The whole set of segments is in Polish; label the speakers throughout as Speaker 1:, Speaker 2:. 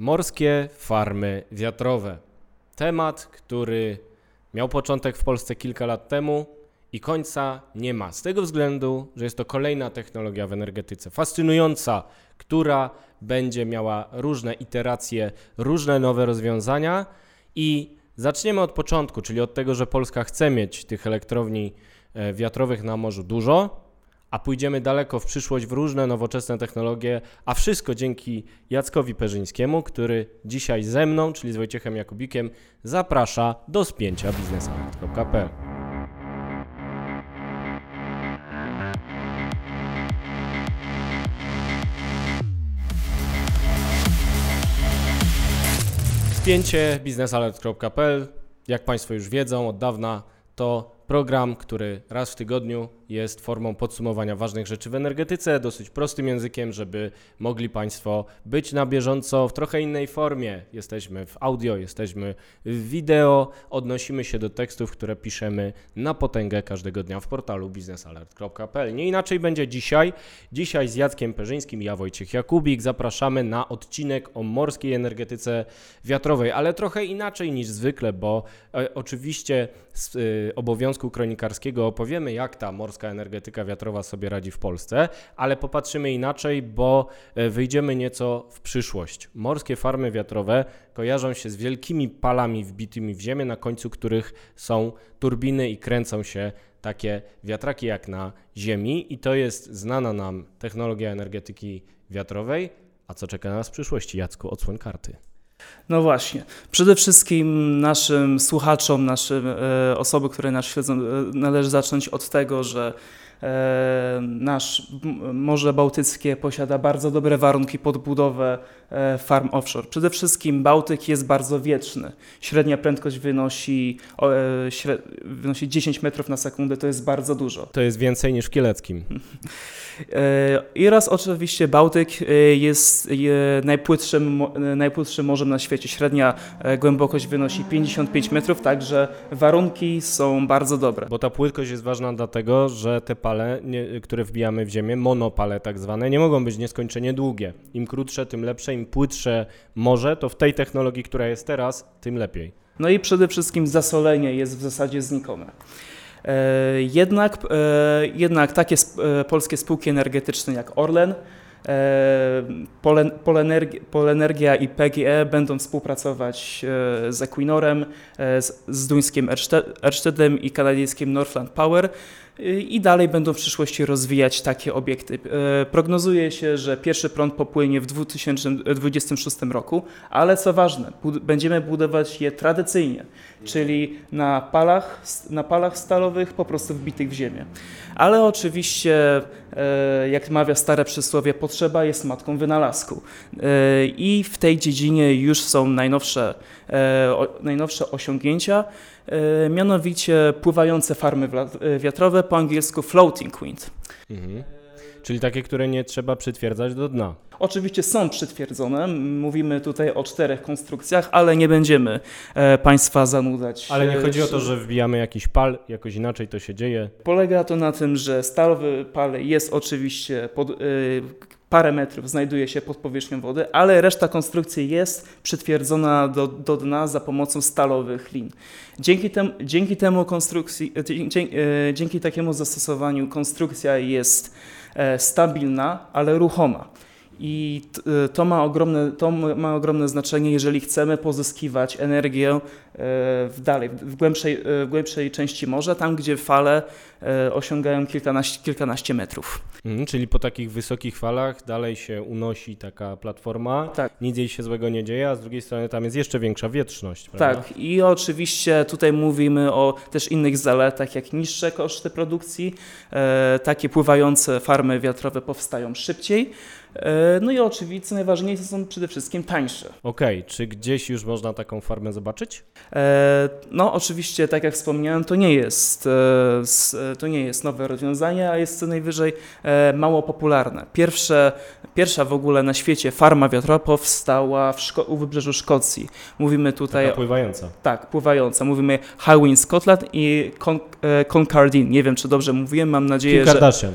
Speaker 1: Morskie farmy wiatrowe. Temat, który miał początek w Polsce kilka lat temu i końca nie ma. Z tego względu, że jest to kolejna technologia w energetyce fascynująca, która będzie miała różne iteracje, różne nowe rozwiązania i zaczniemy od początku, czyli od tego, że Polska chce mieć tych elektrowni e, wiatrowych na morzu dużo, a pójdziemy daleko w przyszłość w różne nowoczesne technologie, a wszystko dzięki Jackowi Perzyńskiemu, który dzisiaj ze mną, czyli z Wojciechem Jakubikiem, zaprasza do spięcia biznesalert.pl. Spięcie biznesalert.pl, jak Państwo już wiedzą od dawna, to program, który raz w tygodniu jest formą podsumowania ważnych rzeczy w energetyce, dosyć prostym językiem, żeby mogli Państwo być na bieżąco w trochę innej formie. Jesteśmy w audio, jesteśmy w wideo, odnosimy się do tekstów, które piszemy na potęgę każdego dnia w portalu biznesalert.pl. Nie inaczej będzie dzisiaj. Dzisiaj z Jackiem Perzyńskim, ja Wojciech Jakubik, zapraszamy na odcinek o morskiej energetyce wiatrowej, ale trochę inaczej niż zwykle, bo e, oczywiście z e, obowiązku kronikarskiego opowiemy, jak ta morska polska energetyka wiatrowa sobie radzi w Polsce, ale popatrzymy inaczej, bo e, wyjdziemy nieco w przyszłość. Morskie farmy wiatrowe kojarzą się z wielkimi palami wbitymi w ziemię, na końcu których są turbiny i kręcą się takie wiatraki jak na Ziemi, i to jest znana nam technologia energetyki wiatrowej. A co czeka nas w przyszłości? Jacku, odsłoń karty.
Speaker 2: No właśnie. Przede wszystkim naszym słuchaczom, naszym e, osoby, które nas śledzą, e, należy zacząć od tego, że e, nasz Morze Bałtyckie posiada bardzo dobre warunki pod budowę e, farm offshore. Przede wszystkim Bałtyk jest bardzo wieczny. Średnia prędkość wynosi, e, śred, wynosi 10 metrów na sekundę, to jest bardzo dużo.
Speaker 1: To jest więcej niż w Kieleckim.
Speaker 2: E, I raz oczywiście Bałtyk e, jest najpłytszym, najpłytszym morzem na świecie. Średnia e, głębokość wynosi 55 metrów, także warunki są bardzo dobre.
Speaker 1: Bo ta płytkość jest ważna dlatego, że te pale, które wbijamy w ziemię, monopale tak zwane, nie mogą być nieskończenie długie. Im krótsze, tym lepsze, im płytsze morze, to w tej technologii, która jest teraz, tym lepiej.
Speaker 2: No i przede wszystkim zasolenie jest w zasadzie znikome. E, jednak, e, jednak takie e, polskie spółki energetyczne jak Orlen, Polenergia i PGE będą współpracować z Equinorem, z duńskim Erstedem i kanadyjskim Northland Power i dalej będą w przyszłości rozwijać takie obiekty. E, prognozuje się, że pierwszy prąd popłynie w 2026 roku, ale co ważne, będziemy budować je tradycyjnie, czyli na palach, na palach stalowych po prostu wbitych w ziemię. Ale oczywiście, e, jak mawia stare przysłowie, potrzeba jest matką wynalazku. E, I w tej dziedzinie już są najnowsze, najnowsze osiągnięcia. Mianowicie pływające farmy wiatrowe, po angielsku floating wind. Mhm.
Speaker 1: Czyli takie, które nie trzeba przytwierdzać do dna.
Speaker 2: Oczywiście są przytwierdzone. Mówimy tutaj o czterech konstrukcjach, ale nie będziemy e, Państwa zanudzać.
Speaker 1: Ale nie chodzi o to, że wbijamy jakiś pal, jakoś inaczej to się dzieje.
Speaker 2: Polega to na tym, że stalowy pal jest oczywiście pod, parę metrów znajduje się pod powierzchnią wody, ale reszta konstrukcji jest przytwierdzona do, do dna za pomocą stalowych lin. Dzięki, tem, dzięki temu konstrukcji, e, dzięki, e, dzięki takiemu zastosowaniu konstrukcja jest e, stabilna, ale ruchoma. I to ma, ogromne, to ma ogromne znaczenie, jeżeli chcemy pozyskiwać energię w dalej, w głębszej, w głębszej części morza, tam gdzie fale osiągają kilkanaście, kilkanaście metrów.
Speaker 1: Mhm, czyli po takich wysokich falach dalej się unosi taka platforma, tak. nic jej się złego nie dzieje, a z drugiej strony tam jest jeszcze większa wietrzność.
Speaker 2: Prawda? Tak, i oczywiście tutaj mówimy o też innych zaletach, jak niższe koszty produkcji, e, takie pływające farmy wiatrowe powstają szybciej, no i oczywiście najważniejsze są przede wszystkim tańsze.
Speaker 1: Okej, okay. czy gdzieś już można taką farmę zobaczyć?
Speaker 2: E, no oczywiście, tak jak wspomniałem, to nie jest, e, to nie jest nowe rozwiązanie, a jest co najwyżej E, mało popularne. Pierwsze, pierwsza w ogóle na świecie farma wiatrowa powstała u wybrzeżu Szkocji. Mówimy tutaj...
Speaker 1: Taka pływająca.
Speaker 2: Tak, pływająca. Mówimy Highwind Scotland i Con e, Concardine. Nie wiem, czy dobrze mówiłem, mam nadzieję,
Speaker 1: Kim Kardashian.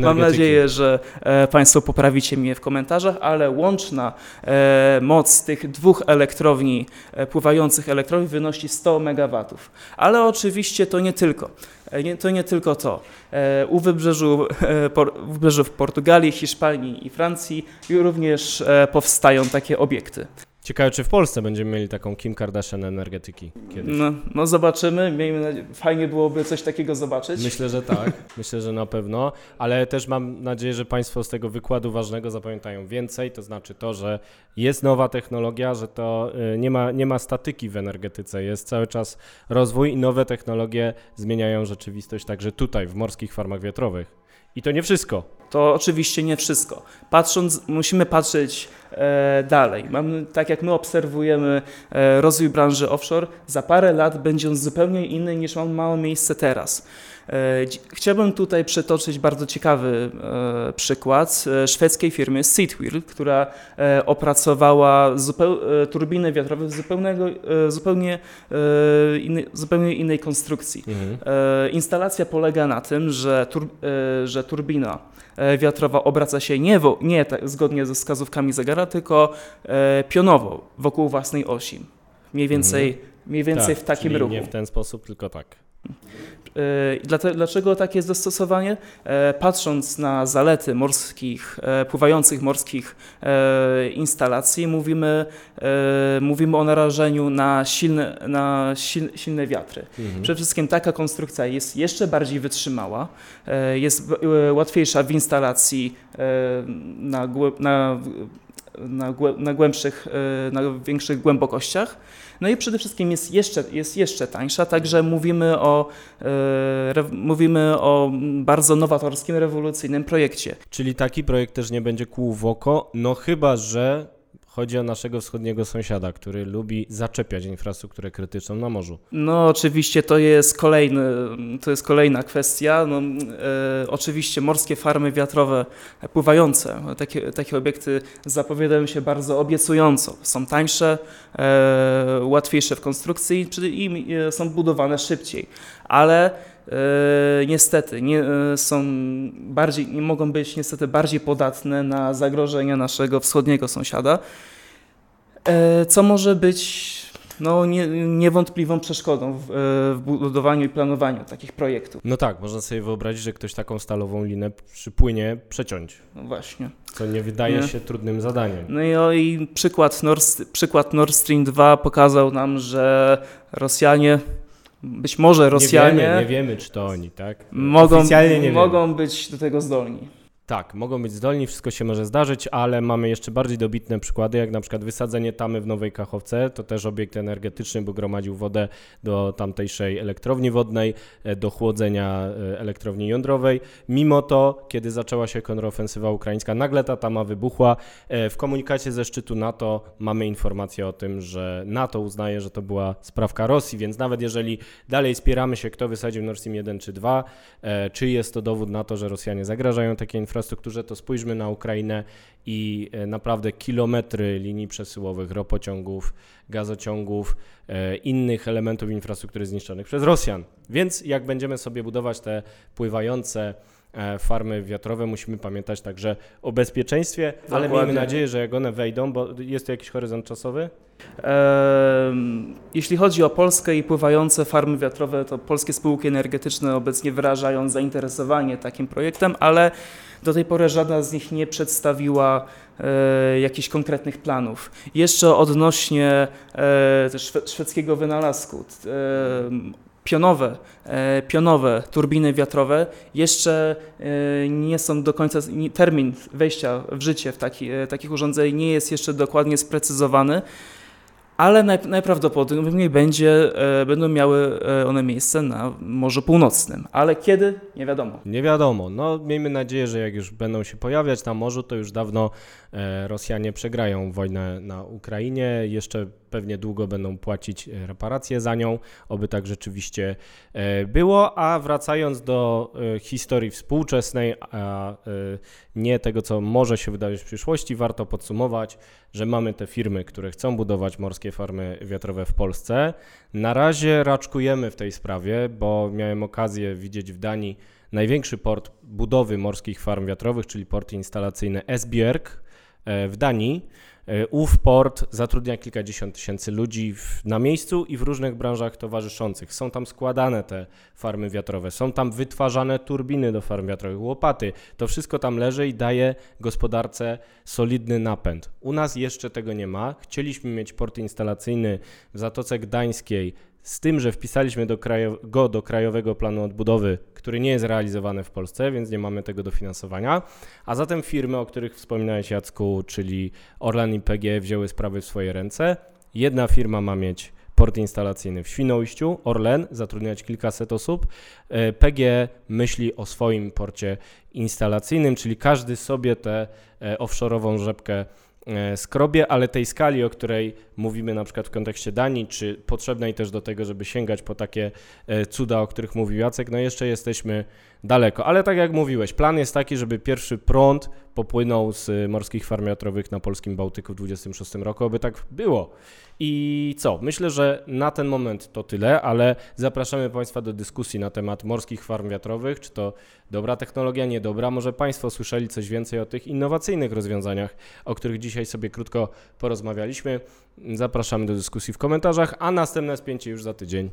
Speaker 2: Mam nadzieję, że e, Państwo poprawicie mnie w komentarzach, ale łączna e, moc tych dwóch elektrowni, e, pływających elektrowni wynosi 100 MW. Ale oczywiście to nie tylko. To nie tylko to. U wybrzeżu, wybrzeżu w Portugalii, Hiszpanii i Francji również powstają takie obiekty.
Speaker 1: Ciekawe, czy w Polsce będziemy mieli taką Kim Kardashian energetyki kiedyś.
Speaker 2: No, no zobaczymy. Miejmy nadzieję, fajnie byłoby coś takiego zobaczyć.
Speaker 1: Myślę, że tak. Myślę, że na pewno, ale też mam nadzieję, że Państwo z tego wykładu ważnego zapamiętają więcej. To znaczy to, że jest nowa technologia, że to y, nie ma, nie ma statyki w energetyce, jest cały czas rozwój i nowe technologie zmieniają rzeczywistość także tutaj, w morskich farmach wiatrowych. I to nie wszystko.
Speaker 2: To oczywiście nie wszystko. Patrząc, musimy patrzeć dalej. Mamy, tak jak my obserwujemy e, rozwój branży offshore, za parę lat będzie on zupełnie inny niż on ma miejsce teraz. E, chciałbym tutaj przytoczyć bardzo ciekawy e, przykład e, szwedzkiej firmy Seatwheel, która e, opracowała e, turbiny wiatrowe zupełnego, e, zupełnie, e, innej, zupełnie innej konstrukcji.
Speaker 1: Mhm.
Speaker 2: E, Instalacja polega na tym, że, tur, e, że turbina e, wiatrowa obraca się nie, nie tak, zgodnie ze wskazówkami zegara, tylko e, pionowo wokół własnej osi. Mniej więcej, mniej więcej
Speaker 1: Tak,
Speaker 2: w takim ruchu.
Speaker 1: Nie w ten sposób, tylko tak.
Speaker 2: E, Dlaczego takie jest dostosowanie? E, Patrząc na zalety morskich, pływających morskich instalacji, mówimy, mówimy o narażeniu na silne, na sil, silne wiatry.
Speaker 1: Mhm.
Speaker 2: Przede wszystkim taka konstrukcja jest jeszcze bardziej wytrzymała, jest łatwiejsza w instalacji na, na, na, na głębszych, e, na większych głębokościach. No i przede wszystkim jest jeszcze, jest jeszcze tańsza, także mówimy o, e, re, mówimy o bardzo nowatorskim, rewolucyjnym projekcie.
Speaker 1: Czyli taki projekt też nie będzie kłuł w oko, no chyba, że chodzi o naszego wschodniego sąsiada, który lubi zaczepiać infrastrukturę krytyczną na morzu.
Speaker 2: No oczywiście to jest kolejny, to jest kolejna kwestia. No, e, oczywiście morskie farmy wiatrowe pływające, takie, takie obiekty zapowiadają się bardzo obiecująco. Są tańsze, e, łatwiejsze w konstrukcji i e, są budowane szybciej, ale niestety nie, e, są bardziej, nie mogą być niestety bardziej podatne na zagrożenia naszego wschodniego sąsiada, e, co może być no, nie, niewątpliwą przeszkodą w, e, w budowaniu i planowaniu takich projektów.
Speaker 1: No tak, można sobie wyobrazić, że ktoś taką stalową linę przypłynie przeciąć,
Speaker 2: No właśnie.
Speaker 1: co nie wydaje
Speaker 2: Nie.
Speaker 1: się trudnym zadaniem.
Speaker 2: No i, o, i przykład, Nord, przykład Nord Stream 2 pokazał nam, że Rosjanie, być może Rosjanie,
Speaker 1: Nie wiemy, nie wiemy, czy to oni, tak?
Speaker 2: mogą, mogą być do tego zdolni.
Speaker 1: Tak, mogą być zdolni, wszystko się może zdarzyć, ale mamy jeszcze bardziej dobitne przykłady, jak na przykład wysadzenie tamy w Nowej Kachowce, to też obiekt energetyczny, bo gromadził wodę do tamtejszej elektrowni wodnej, e, do chłodzenia e, elektrowni jądrowej. Mimo to, kiedy zaczęła się kontrofensywa ukraińska, nagle ta tama wybuchła. E, W komunikacie ze szczytu NATO mamy informację o tym, że NATO uznaje, że to była sprawka Rosji, więc nawet jeżeli dalej spieramy się, kto wysadził Nord Stream 1 czy 2, e, czy jest to dowód na to, że Rosjanie zagrażają takiej infrastrukturze, to spójrzmy na Ukrainę i e, naprawdę kilometry linii przesyłowych, ropociągów, gazociągów, e, innych elementów infrastruktury zniszczonych przez Rosjan. Więc jak będziemy sobie budować te pływające farmy wiatrowe, musimy pamiętać także o bezpieczeństwie, ale miejmy
Speaker 2: Dokładnie.
Speaker 1: nadzieję, że jak one wejdą, bo jest tu jakiś horyzont czasowy?
Speaker 2: Jeśli chodzi o Polskę i pływające farmy wiatrowe, to polskie spółki energetyczne obecnie wyrażają zainteresowanie takim projektem, ale do tej pory żadna z nich nie przedstawiła e, jakichś konkretnych planów. Jeszcze odnośnie e, szwedzkiego wynalazku. E, pionowe, e, pionowe turbiny wiatrowe jeszcze e, nie są do końca, termin wejścia w życie w taki, e, takich urządzeń nie jest jeszcze dokładnie sprecyzowany, ale naj, najprawdopodobniej będzie, będą miały one miejsce na Morzu Północnym. Ale kiedy? Nie wiadomo.
Speaker 1: Nie wiadomo. No, miejmy nadzieję, że jak już będą się pojawiać na morzu, to już dawno Rosjanie przegrają wojnę na Ukrainie. Jeszcze pewnie długo będą płacić e, reparacje za nią, oby tak rzeczywiście e, było. A wracając do e, historii współczesnej, a e, nie tego, co może się wydarzyć w przyszłości, warto podsumować, że mamy te firmy, które chcą budować morskie farmy wiatrowe w Polsce. Na razie raczkujemy w tej sprawie, bo miałem okazję widzieć w Danii największy port budowy morskich farm wiatrowych, czyli port instalacyjny Esbjerg e, w Danii. E, Ów port zatrudnia kilkadziesiąt tysięcy ludzi w, na miejscu i w różnych branżach towarzyszących. Są tam składane te farmy wiatrowe, są tam wytwarzane turbiny do farm wiatrowych, łopaty. To wszystko tam leży i daje gospodarce solidny napęd. U nas jeszcze tego nie ma. Chcieliśmy mieć port instalacyjny w Zatoce Gdańskiej, z tym, że wpisaliśmy do krajo- go do Krajowego Planu Odbudowy, który nie jest realizowany w Polsce, więc nie mamy tego dofinansowania. A zatem firmy, o których wspominałeś Jacku, czyli Orlen i PG wzięły sprawy w swoje ręce. Jedna firma ma mieć port instalacyjny w Świnoujściu, Orlen zatrudniać kilkaset osób. E, PG myśli o swoim porcie instalacyjnym, czyli każdy sobie tę e, offshore'ową rzepkę skrobie, ale tej skali, o której mówimy na przykład w kontekście Danii, czy potrzebnej też do tego, żeby sięgać po takie e, cuda, o których mówił Jacek, no jeszcze jesteśmy daleko. Ale tak jak mówiłeś, plan jest taki, żeby pierwszy prąd popłynął z e, morskich farm wiatrowych na polskim Bałtyku w 26 roku, aby tak było. I co? Myślę, że na ten moment to tyle, ale zapraszamy Państwa do dyskusji na temat morskich farm wiatrowych. Czy to dobra technologia, niedobra? Może Państwo słyszeli coś więcej o tych innowacyjnych rozwiązaniach, o których dzisiaj sobie krótko porozmawialiśmy. Zapraszamy do dyskusji w komentarzach, a następne spięcie już za tydzień.